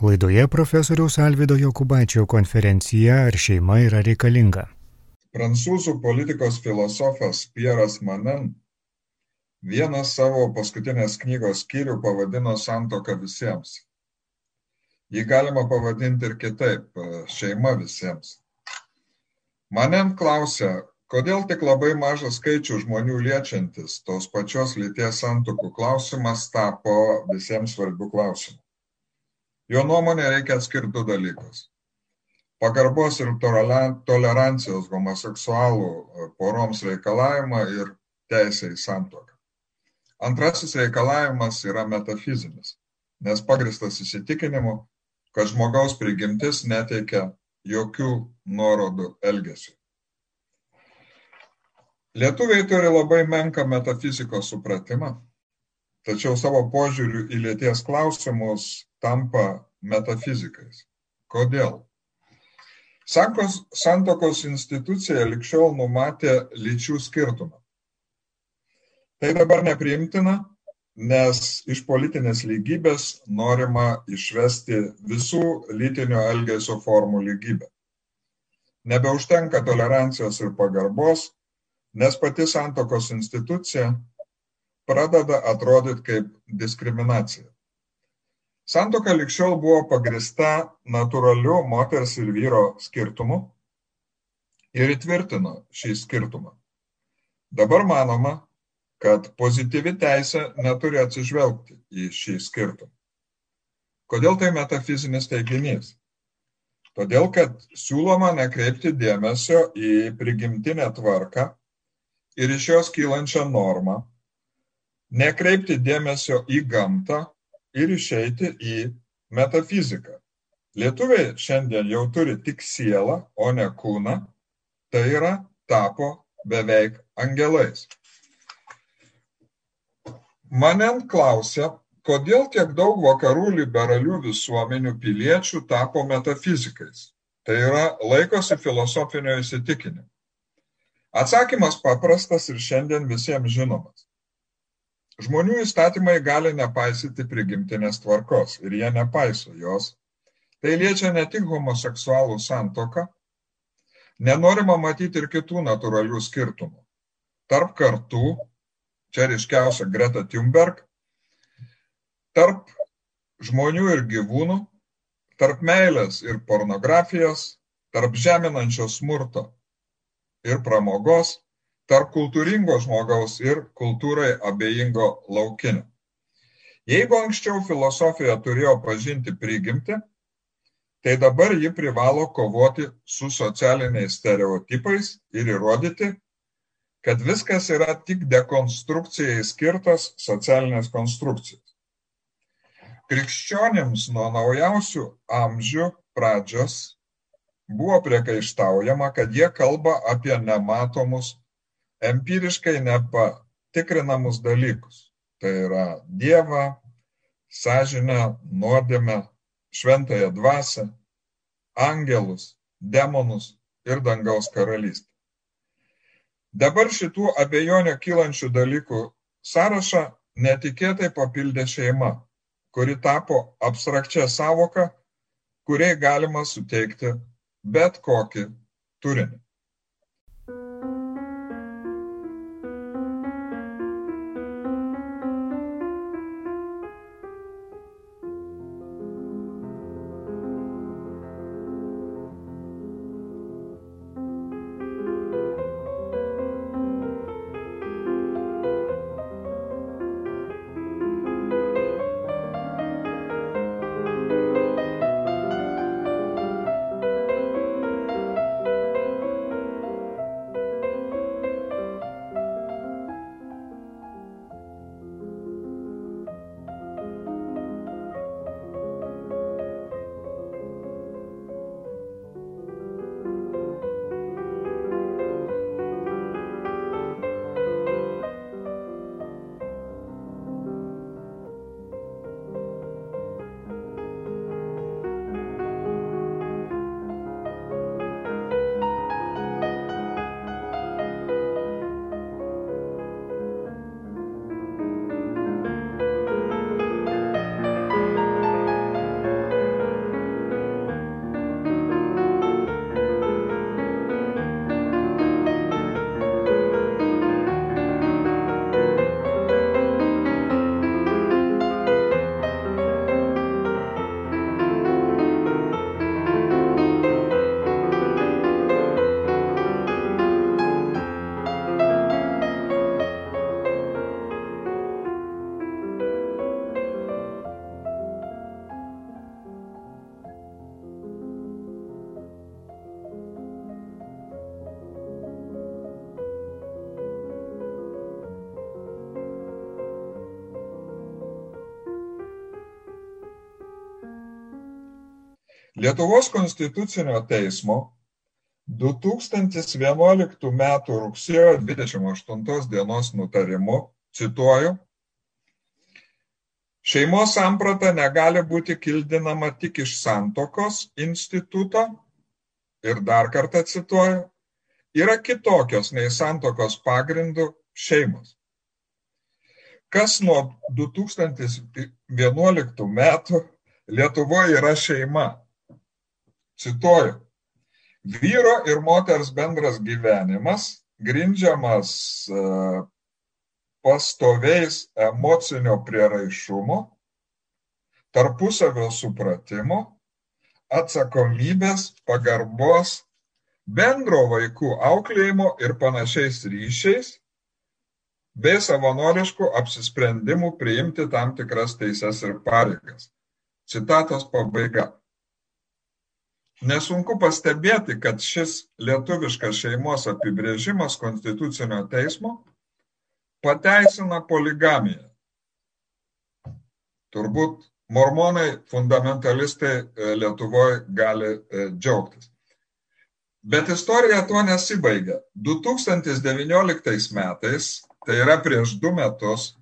Laidoje profesoriaus Alvido Jokubaičio konferencija Ar šeima yra reikalinga. Prancūzų politikos filosofas Pieras Manen vieną savo paskutinės knygos skyrių pavadino santoka visiems. Jį galima pavadinti ir kitaip - šeima visiems. Manen klausia, kodėl tik labai mažas skaičių žmonių liečiantis tos pačios lyties santokų klausimas tapo visiems svarbių klausimų. Jo nuomonė reikia atskirti du dalykus. Pagarbos ir tolerancijos homoseksualų e, poroms reikalavimą ir teisę į santoką. Antrasis reikalavimas yra metafizinis, nes pagristas įsitikinimu, kad žmogaus prigimtis neteikia jokių nuorodų elgesiu. Lietuviai turi labai menką metafizikos supratimą, tačiau savo požiūriu į lėties klausimus tampa metafizikais. Kodėl? Sankos, santokos institucija likščiol numatė lyčių skirtumą. Tai dabar nepriimtina, nes iš politinės lygybės norima išvesti visų lytinio elgesio formų lygybę. Nebeužtenka tolerancijos ir pagarbos, nes pati santokos institucija pradeda atrodyti kaip diskriminacija. Santoka likščiol buvo pagrista natūraliu moters ir vyro skirtumu ir įtvirtino šį skirtumą. Dabar manoma, kad pozityvi teisė neturi atsižvelgti į šį skirtumą. Kodėl tai metafizinis teiginys? Todėl, kad siūloma nekreipti dėmesio į prigimtinę tvarką ir iš jos kylančią normą, nekreipti dėmesio į gamtą ir išeiti į metafiziką. Lietuviai šiandien jau turi tik sielą, o ne kūną, tai yra tapo beveik angelais. Manen klausia, kodėl tiek daug vakarų liberalių visuomenių piliečių tapo metafizikais. Tai yra laikosi filosofinio įsitikinimo. Atsakymas paprastas ir šiandien visiems žinomas. Žmonių įstatymai gali nepaisyti prigimtinės tvarkos ir jie nepaiso jos. Tai liečia ne tik homoseksualų santoką, nenorima matyti ir kitų natūralių skirtumų. Tarp kartų, čia ryškiausia Greta Thunberg, tarp žmonių ir gyvūnų, tarp meilės ir pornografijos, tarp žeminančio smurto ir pramogos, tarp kultūringo žmogaus ir kultūrai abejingo laukinio. Jeigu anksčiau filosofija turėjo pažinti prigimtį, tai dabar ji privalo kovoti su socialiniais stereotipais ir įrodyti, kad viskas yra tik dekonstrukcijai skirtas socialinės konstrukcijos. Krikščionims nuo naujausių amžių pradžios buvo priekaištaujama, kad jie kalba apie nematomus empiriškai nepatikrinamus dalykus. Tai yra Dievą, sąžinę, nuodėmę, šventąją dvasę, angelus, demonus ir dangaus karalystę. Dabar šitų abejonių kylančių dalykų sąrašą netikėtai papildė šeima, kuri tapo abstrakčia savoka, kuriai galima suteikti bet kokį turinį. Lietuvos konstitucinio teismo 2011 m. rugsėjo 28 dienos nutarimu, cituoju, šeimos samprata negali būti kildinama tik iš santokos instituto ir dar kartą cituoju, yra kitokios nei santokos pagrindų šeimos. Kas nuo 2011 metų Lietuvoje yra šeima? Cituoju. Vyro ir moters bendras gyvenimas grindžiamas e, pastoviais emocinio prieraišumo, tarpusavio supratimo, atsakomybės, pagarbos, bendro vaikų auklėjimo ir panašiais ryšiais bei savanoriškų apsisprendimų priimti tam tikras teises ir pareigas. Citatos pabaiga. Nesunku pastebėti, kad šis lietuviškas šeimos apibrėžimas konstitucinio teismo pateisina poligamiją. Turbūt mormonai fundamentalistai e, Lietuvoje gali e, džiaugtis. Bet istorija tuo nesibaigia. 2019 metais tai yra prieš du metus,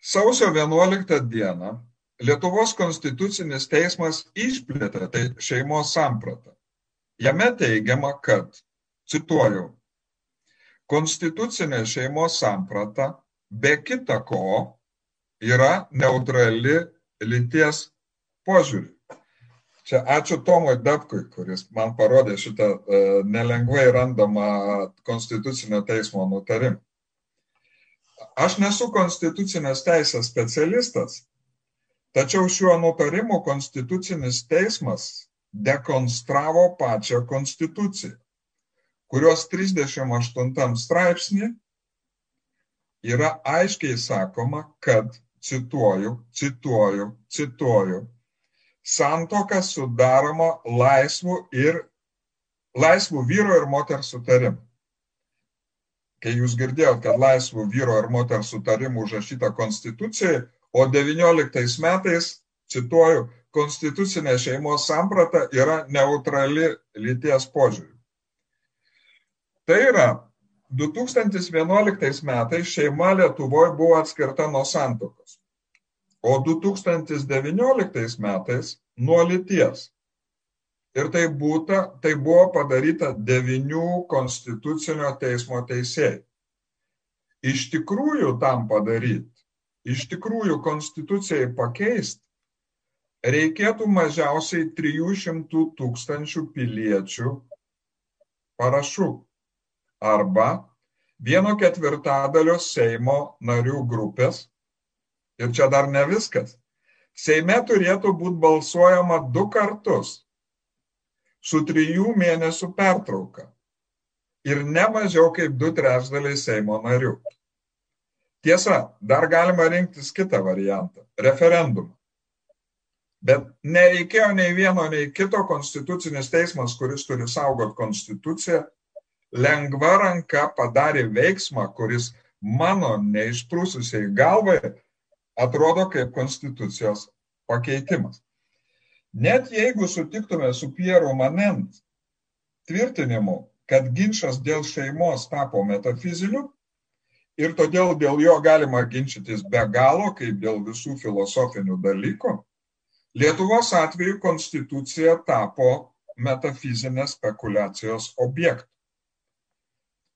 sausio 11 dieną Lietuvos konstitucinis teismas išplėtė tai šeimos sampratą. Jame teigiama, kad, cituoju, konstitucinė šeimos samprata be kita ko yra neutrali lyties požiūrį. Čia ačiū Tomui Dapkui, kuris man parodė šitą e, nelengvai randamą konstitucinio teismo nutarimą. Aš nesu konstitucinės teisės specialistas, tačiau šiuo nutarimu konstitucinis teismas dekonstravo pačią konstituciją, kurios 38 straipsnį yra aiškiai sakoma, kad, cituoju, cituoju, cituoju, santoka sudaroma laisvų ir laisvų vyro ir moters sutarimų. Kai jūs girdėjot, kad laisvų vyro ir moters sutarimų užrašyta konstitucijai, o 19 metais, cituoju, konstitucinė šeimos samprata yra neutrali lyties požiūrį. Tai yra, 2011 metais šeima Lietuvoje buvo atskirta nuo santokos o 2019 metais nuo lyties. Ir tai, būta, tai buvo padaryta devinių konstitucinio teismo teisėjai. Iš tikrųjų tam padaryti, iš tikrųjų konstitucijai pakeisti, reikėtų mažiausiai 300 tūkstančių piliečių parašų arba vieno ketvirtadalio Seimo narių grupės Ir čia dar ne viskas. Seime turėtų būti balsuojama du kartus su trijų mėnesių pertrauka ir ne mažiau kaip du trečdaliai Seimo narių. Tiesa, dar galima rinktis kitą variantą - referendumą. Bet nereikėjo nei vieno, nei kito konstitucinis teismas, kuris turi saugot konstituciją, lengva ranka padarė veiksmą, kuris mano neišprūsusiai galvai atrodo kaip konstitucijos pakeitimas. Net jeigu sutiktume su Pieru Manent tvirtinimu, kad ginčas dėl šeimos tapo metafiziniu ir todėl dėl jo galima ginčytis be galo, kaip dėl visų filosofinių dalykų, Lietuvos atveju konstitucija tapo metafizinės spekulacijos objektu.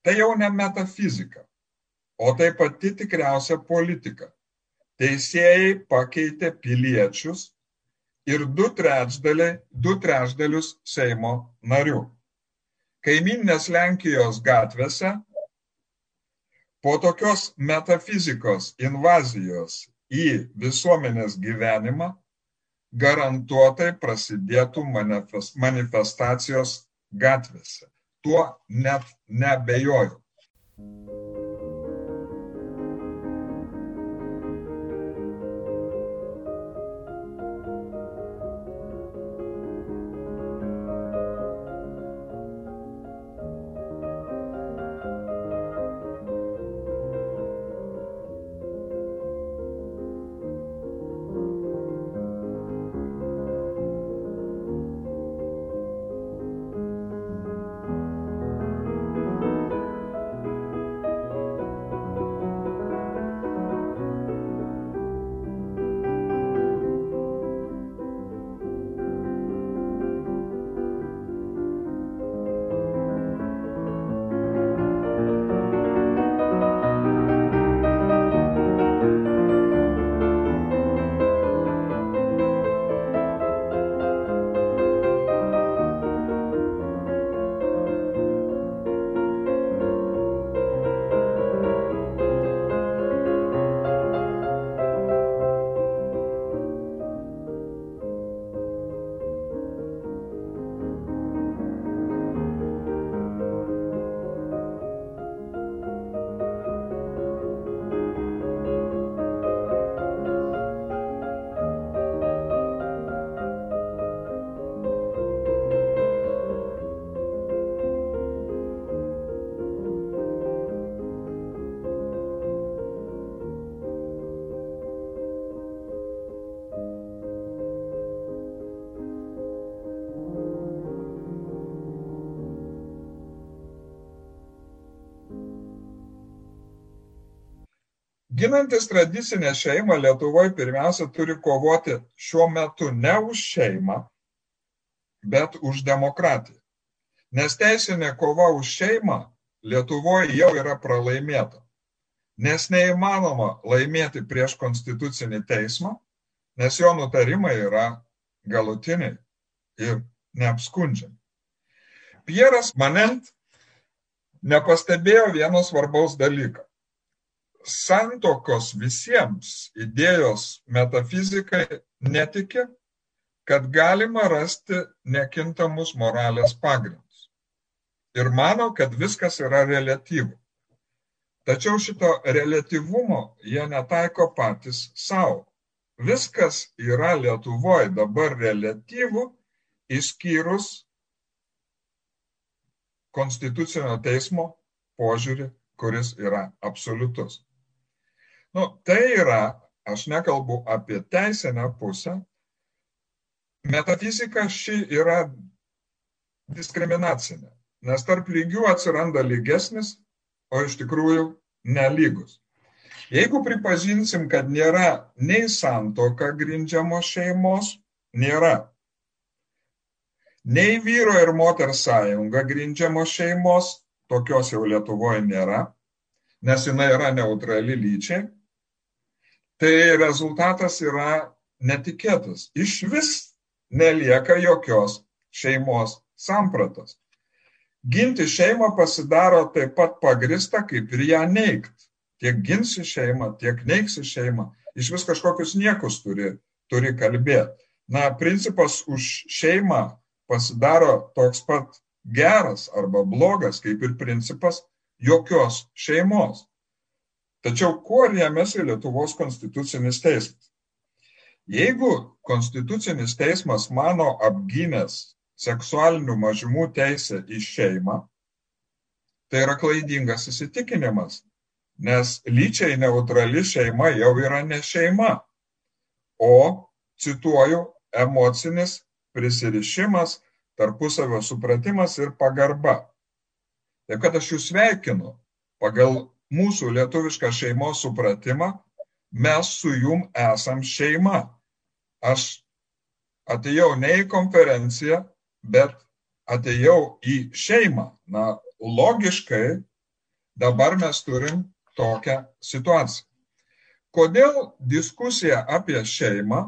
Tai jau ne metafizika, o tai pati tikriausia politika teisėjai pakeitė piliečius ir du, du trečdalius Seimo narių. Kaiminės Lenkijos gatvėse po tokios metafizikos invazijos į visuomenės gyvenimą garantuotai prasidėtų manifestacijos gatvėse. Tuo net nebejoju. Ginantis tradicinę šeimą Lietuvoje pirmiausia turi kovoti šiuo metu ne už šeimą, bet už demokratiją. Nes teisinė kova už šeimą Lietuvoje jau yra pralaimėta. Nes neįmanoma laimėti prieš konstitucinį teismą, nes jo nutarimai yra galutiniai ir neapskundžiami. Pieras Manent nepastebėjo vieno svarbaus dalyko. Santokos visiems idėjos metafizikai netiki, kad galima rasti nekintamus moralės pagrindus. Ir mano, kad viskas yra relatyvu. Tačiau šito relativumo jie netaiko patys savo. Viskas yra Lietuvoje dabar relatyvu, išskyrus konstitucinio teismo požiūrį, kuris yra absoliutus. Nu, tai yra, aš nekalbu apie teisinę pusę, metafizika ši yra diskriminacinė, nes tarp lygių atsiranda lygesnis, o iš tikrųjų nelygus. Jeigu pripažinsim, kad nėra nei santoka grindžiamos šeimos, nėra. Nei vyro ir moters sąjunga grindžiamos šeimos, tokios jau Lietuvoje nėra, nes jinai yra neutrali lyčiai, tai rezultatas yra netikėtas. Iš vis nelieka jokios šeimos sampratos. Ginti šeimą pasidaro taip pat pagrista, kaip ir ją neigt. Tiek ginsi šeimą, tiek neiksi šeimą. Iš vis kažkokius niekus turi, turi kalbėti. Na, principas už šeimą pasidaro toks pat geras arba blogas, kaip ir principas jokios šeimos. Tačiau kuo rėmėsi Lietuvos konstitucinis teismas? Jeigu konstitucinis teismas mano apgynęs seksualinių mažumų teisę į šeimą, tai yra klaidingas įsitikinimas, nes lyčiai neutrali šeima jau yra ne šeima, o, cituoju, emocinis prisirišimas, tarpusavio supratimas ir pagarba. Taip kad aš jūs sveikinu, pagal mūsų lietuvišką šeimos supratimą, mes su jum esam šeima. Aš atėjau ne į konferenciją, bet atėjau į šeimą. Na, logiškai dabar mes turim tokią situaciją. Kodėl diskusija apie šeimą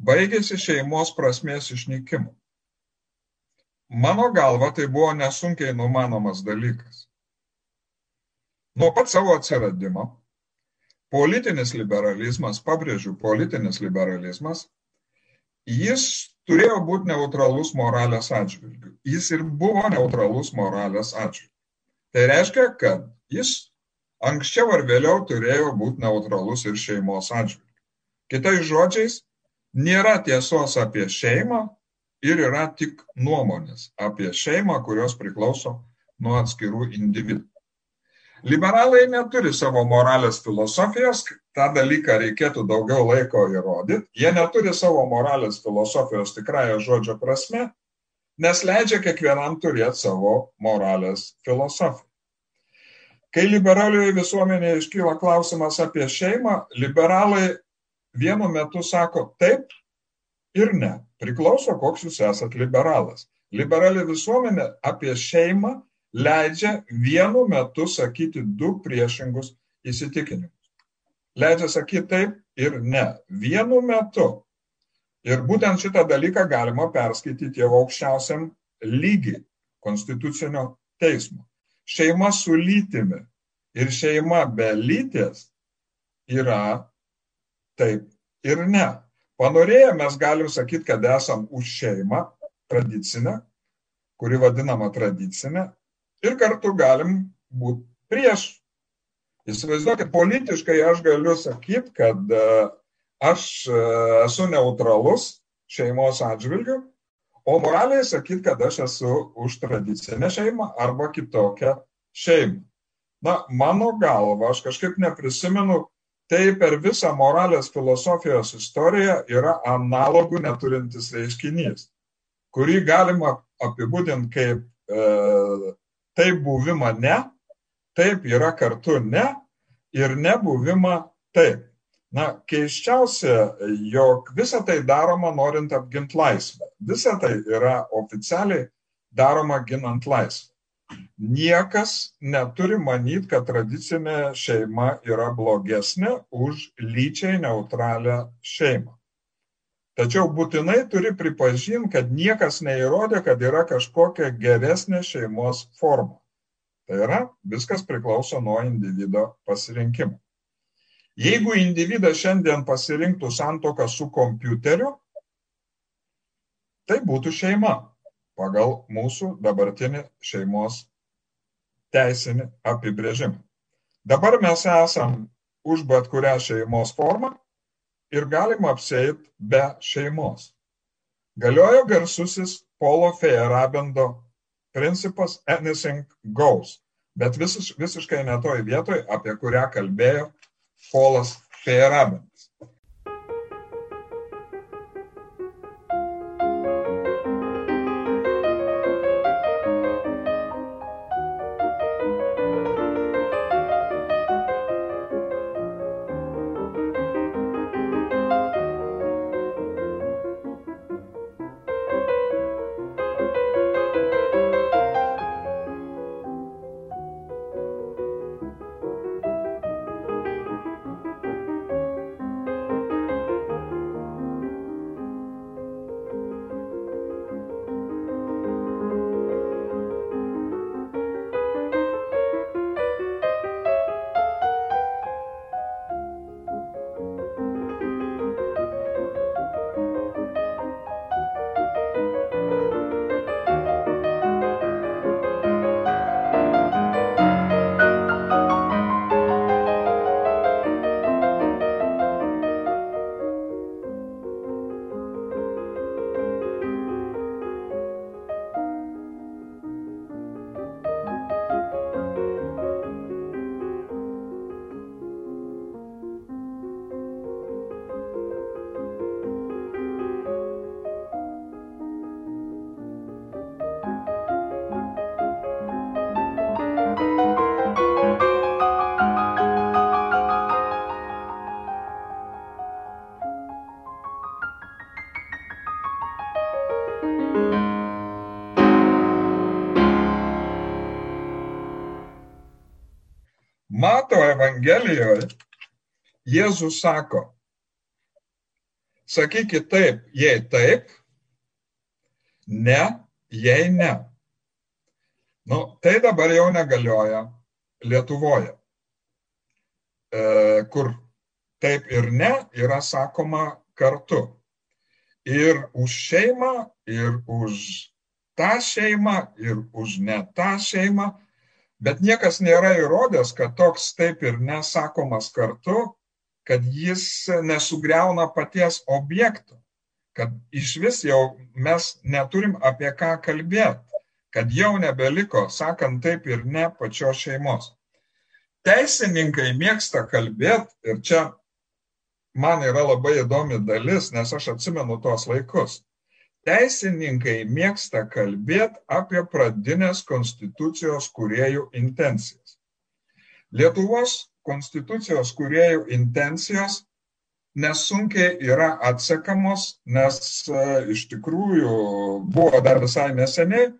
baigėsi šeimos prasmės išnykimu? Mano galva tai buvo nesunkiai numanomas dalykas. Nuo pat savo atsiradimo politinis liberalizmas, pabrėžiu, politinis liberalizmas, jis turėjo būti neutralus moralės atžvilgių. Jis ir buvo neutralus moralės atžvilgių. Tai reiškia, kad jis anksčiau ar vėliau turėjo būti neutralus ir šeimos atžvilgių. Kitais žodžiais, nėra tiesos apie šeimą ir yra tik nuomonės apie šeimą, kurios priklauso nuo atskirų individų. Liberalai neturi savo moralės filosofijos, tą dalyką reikėtų daugiau laiko įrodyti. Jie neturi savo moralės filosofijos tikrąją žodžio prasme, nes leidžia kiekvienam turėti savo moralės filosofiją. Kai liberalioje visuomenėje iškyla klausimas apie šeimą, liberalai vienu metu sako taip ir ne. Priklauso, koks jūs esate liberalas. Liberali visuomenė apie šeimą leidžia vienu metu sakyti du priešingus įsitikinimus. Leidžia sakyti taip ir ne. Vienu metu. Ir būtent šitą dalyką galima perskaityti jau aukščiausiam lygiai konstitucinio teismo. Šeima su lytimi ir šeima be lyties yra taip ir ne. Panorėję mes galim sakyti, kad esam už šeimą tradicinę, kuri vadinama tradicinė, ir kartu galim būti prieš. Įsivaizduokit, politiškai aš galiu sakyti, kad e, aš e, esu neutralus šeimos atžvilgiu, o moraliai sakyti, kad aš esu už tradicinę šeimą arba kitokią šeimą. Na, mano galva, aš kažkaip neprisimenu, tai per visą moralės filosofijos istoriją yra analogų neturintis reiškinys, kurį galima apibūdinti kaip e, taip buvimą ne, taip yra kartu ne ir nebuvimą taip. Na, keiščiausia, jog visa tai daroma norint apginti laisvę. Visa tai yra oficialiai daroma ginant laisvę. Niekas neturi manyti, kad tradicinė šeima yra blogesnė už lyčiai neutralią šeimą. Tačiau būtinai turi pripažinti, kad niekas neįrodė, kad yra kažkokia geresnė šeimos forma. Tai yra, viskas priklauso nuo individo pasirinkimo. Jeigu individas šiandien pasirinktų santoką su kompiuteriu, tai būtų šeima pagal mūsų dabartinį šeimos teisinį apibrėžimą. Dabar mes esam už bet kurią šeimos formą ir galima apseit be šeimos. Galiojo garsusis Polo Feyerabendo principas anything goes, bet visiš, visiškai netoj vietoj, apie kurią kalbėjo Polas Feyerabendas. Evangelijoje Jėzus sako, sakykit taip, jei taip, ne, jei ne. Nu, tai dabar jau negalioja Lietuvoje, e, kur taip ir ne yra sakoma kartu. Ir už šeimą, ir už tą šeimą, ir už ne tą šeimą Bet niekas nėra įrodęs, kad toks taip ir nesakomas kartu, kad jis nesugriauna paties objekto, kad iš vis jau mes neturim apie ką kalbėti, kad jau nebeliko, sakant taip ir ne pačios šeimos. Teisininkai mėgsta kalbėti ir čia man yra labai įdomi dalis, nes aš atsimenu tuos laikus teisininkai mėgsta kalbėti apie pradinės konstitucijos kuriejų intencijas. Lietuvos konstitucijos kuriejų intencijos nesunkiai yra atsekamos, nes e, iš tikrųjų buvo dar visai neseniai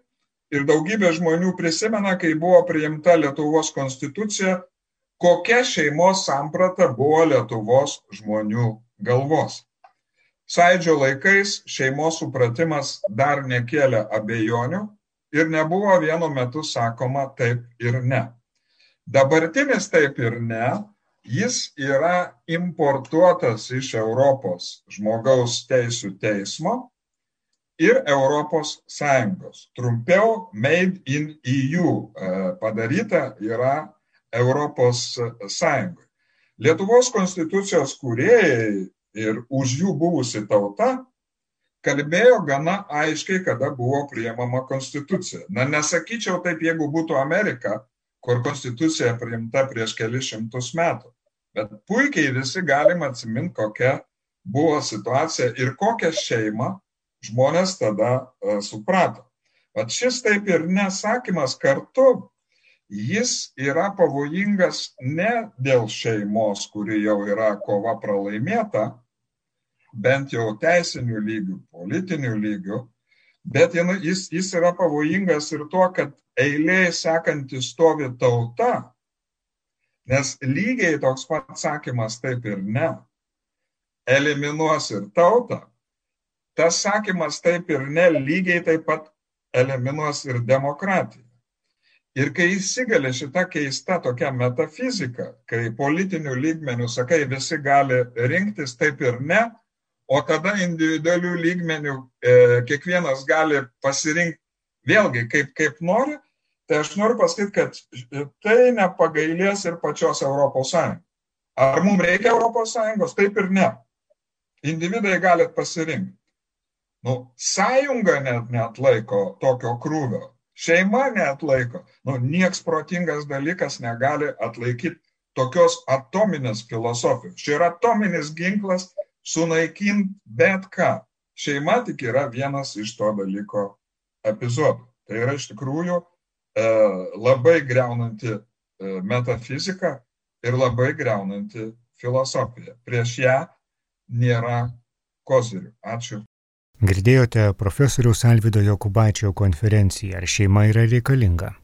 ir daugybė žmonių prisimena, kai buvo priimta Lietuvos konstitucija, kokia šeimos samprata buvo Lietuvos žmonių galvos. Sąjūdžio laikais šeimos supratimas dar nekėlė abejonių ir nebuvo vienu metu sakoma taip ir ne. Dabartinis taip ir ne, jis yra importuotas iš Europos žmogaus teisų teismo ir Europos Sąjungos. Trumpiau, Made in EU e, padaryta yra Europos Sąjungoje. Lietuvos konstitucijos kūrėjai ir už jų buvusi tauta kalbėjo gana aiškiai, kada buvo priemama konstitucija. Na, nesakyčiau taip, jeigu būtų Amerika, kur konstitucija priimta prieš kelius šimtus metų. Bet puikiai visi galim atsiminti, kokia buvo situacija ir kokią šeimą žmonės tada uh, suprato. Bet šis taip ir nesakymas kartu jis yra pavojingas ne dėl šeimos, kuri jau yra kova pralaimėta, bent jau teisinių lygių, politinių lygių, bet jis, jis yra pavojingas ir tuo, kad eilėje sekanti stovi tauta, nes lygiai toks pat sakymas taip ir ne, eliminuos ir tautą, tas sakymas taip ir ne lygiai taip pat eliminuos ir demokratiją. Ir kai įsigali šita keista tokia metafizika, kai politinių lygmenių sakai, visi gali rinktis taip ir ne, o tada individualių lygmenių e, kiekvienas gali pasirinkti vėlgi kaip, kaip nori, tai aš noriu pasakyti, kad tai nepagailės ir pačios Sąjungos. Ar mums reikia Sąjungos? Taip ir ne. Individai galit pasirinkti. Nu, sąjunga net neatlaiko tokio krūvio šeima neatlaiko. Nu, nieks protingas dalykas negali atlaikyti tokios atominės filosofijos. Čia yra atominis ginklas sunaikinti bet ką. Šeima tik yra vienas iš to dalyko epizodų. Tai yra iš tikrųjų e, labai greunanti e, metafizika ir labai greunanti filosofija. Prieš ją nėra kozirių. Ačiū. Girdėjote profesoriaus Alvido Jokubaičio konferenciją Ar šeima yra reikalinga?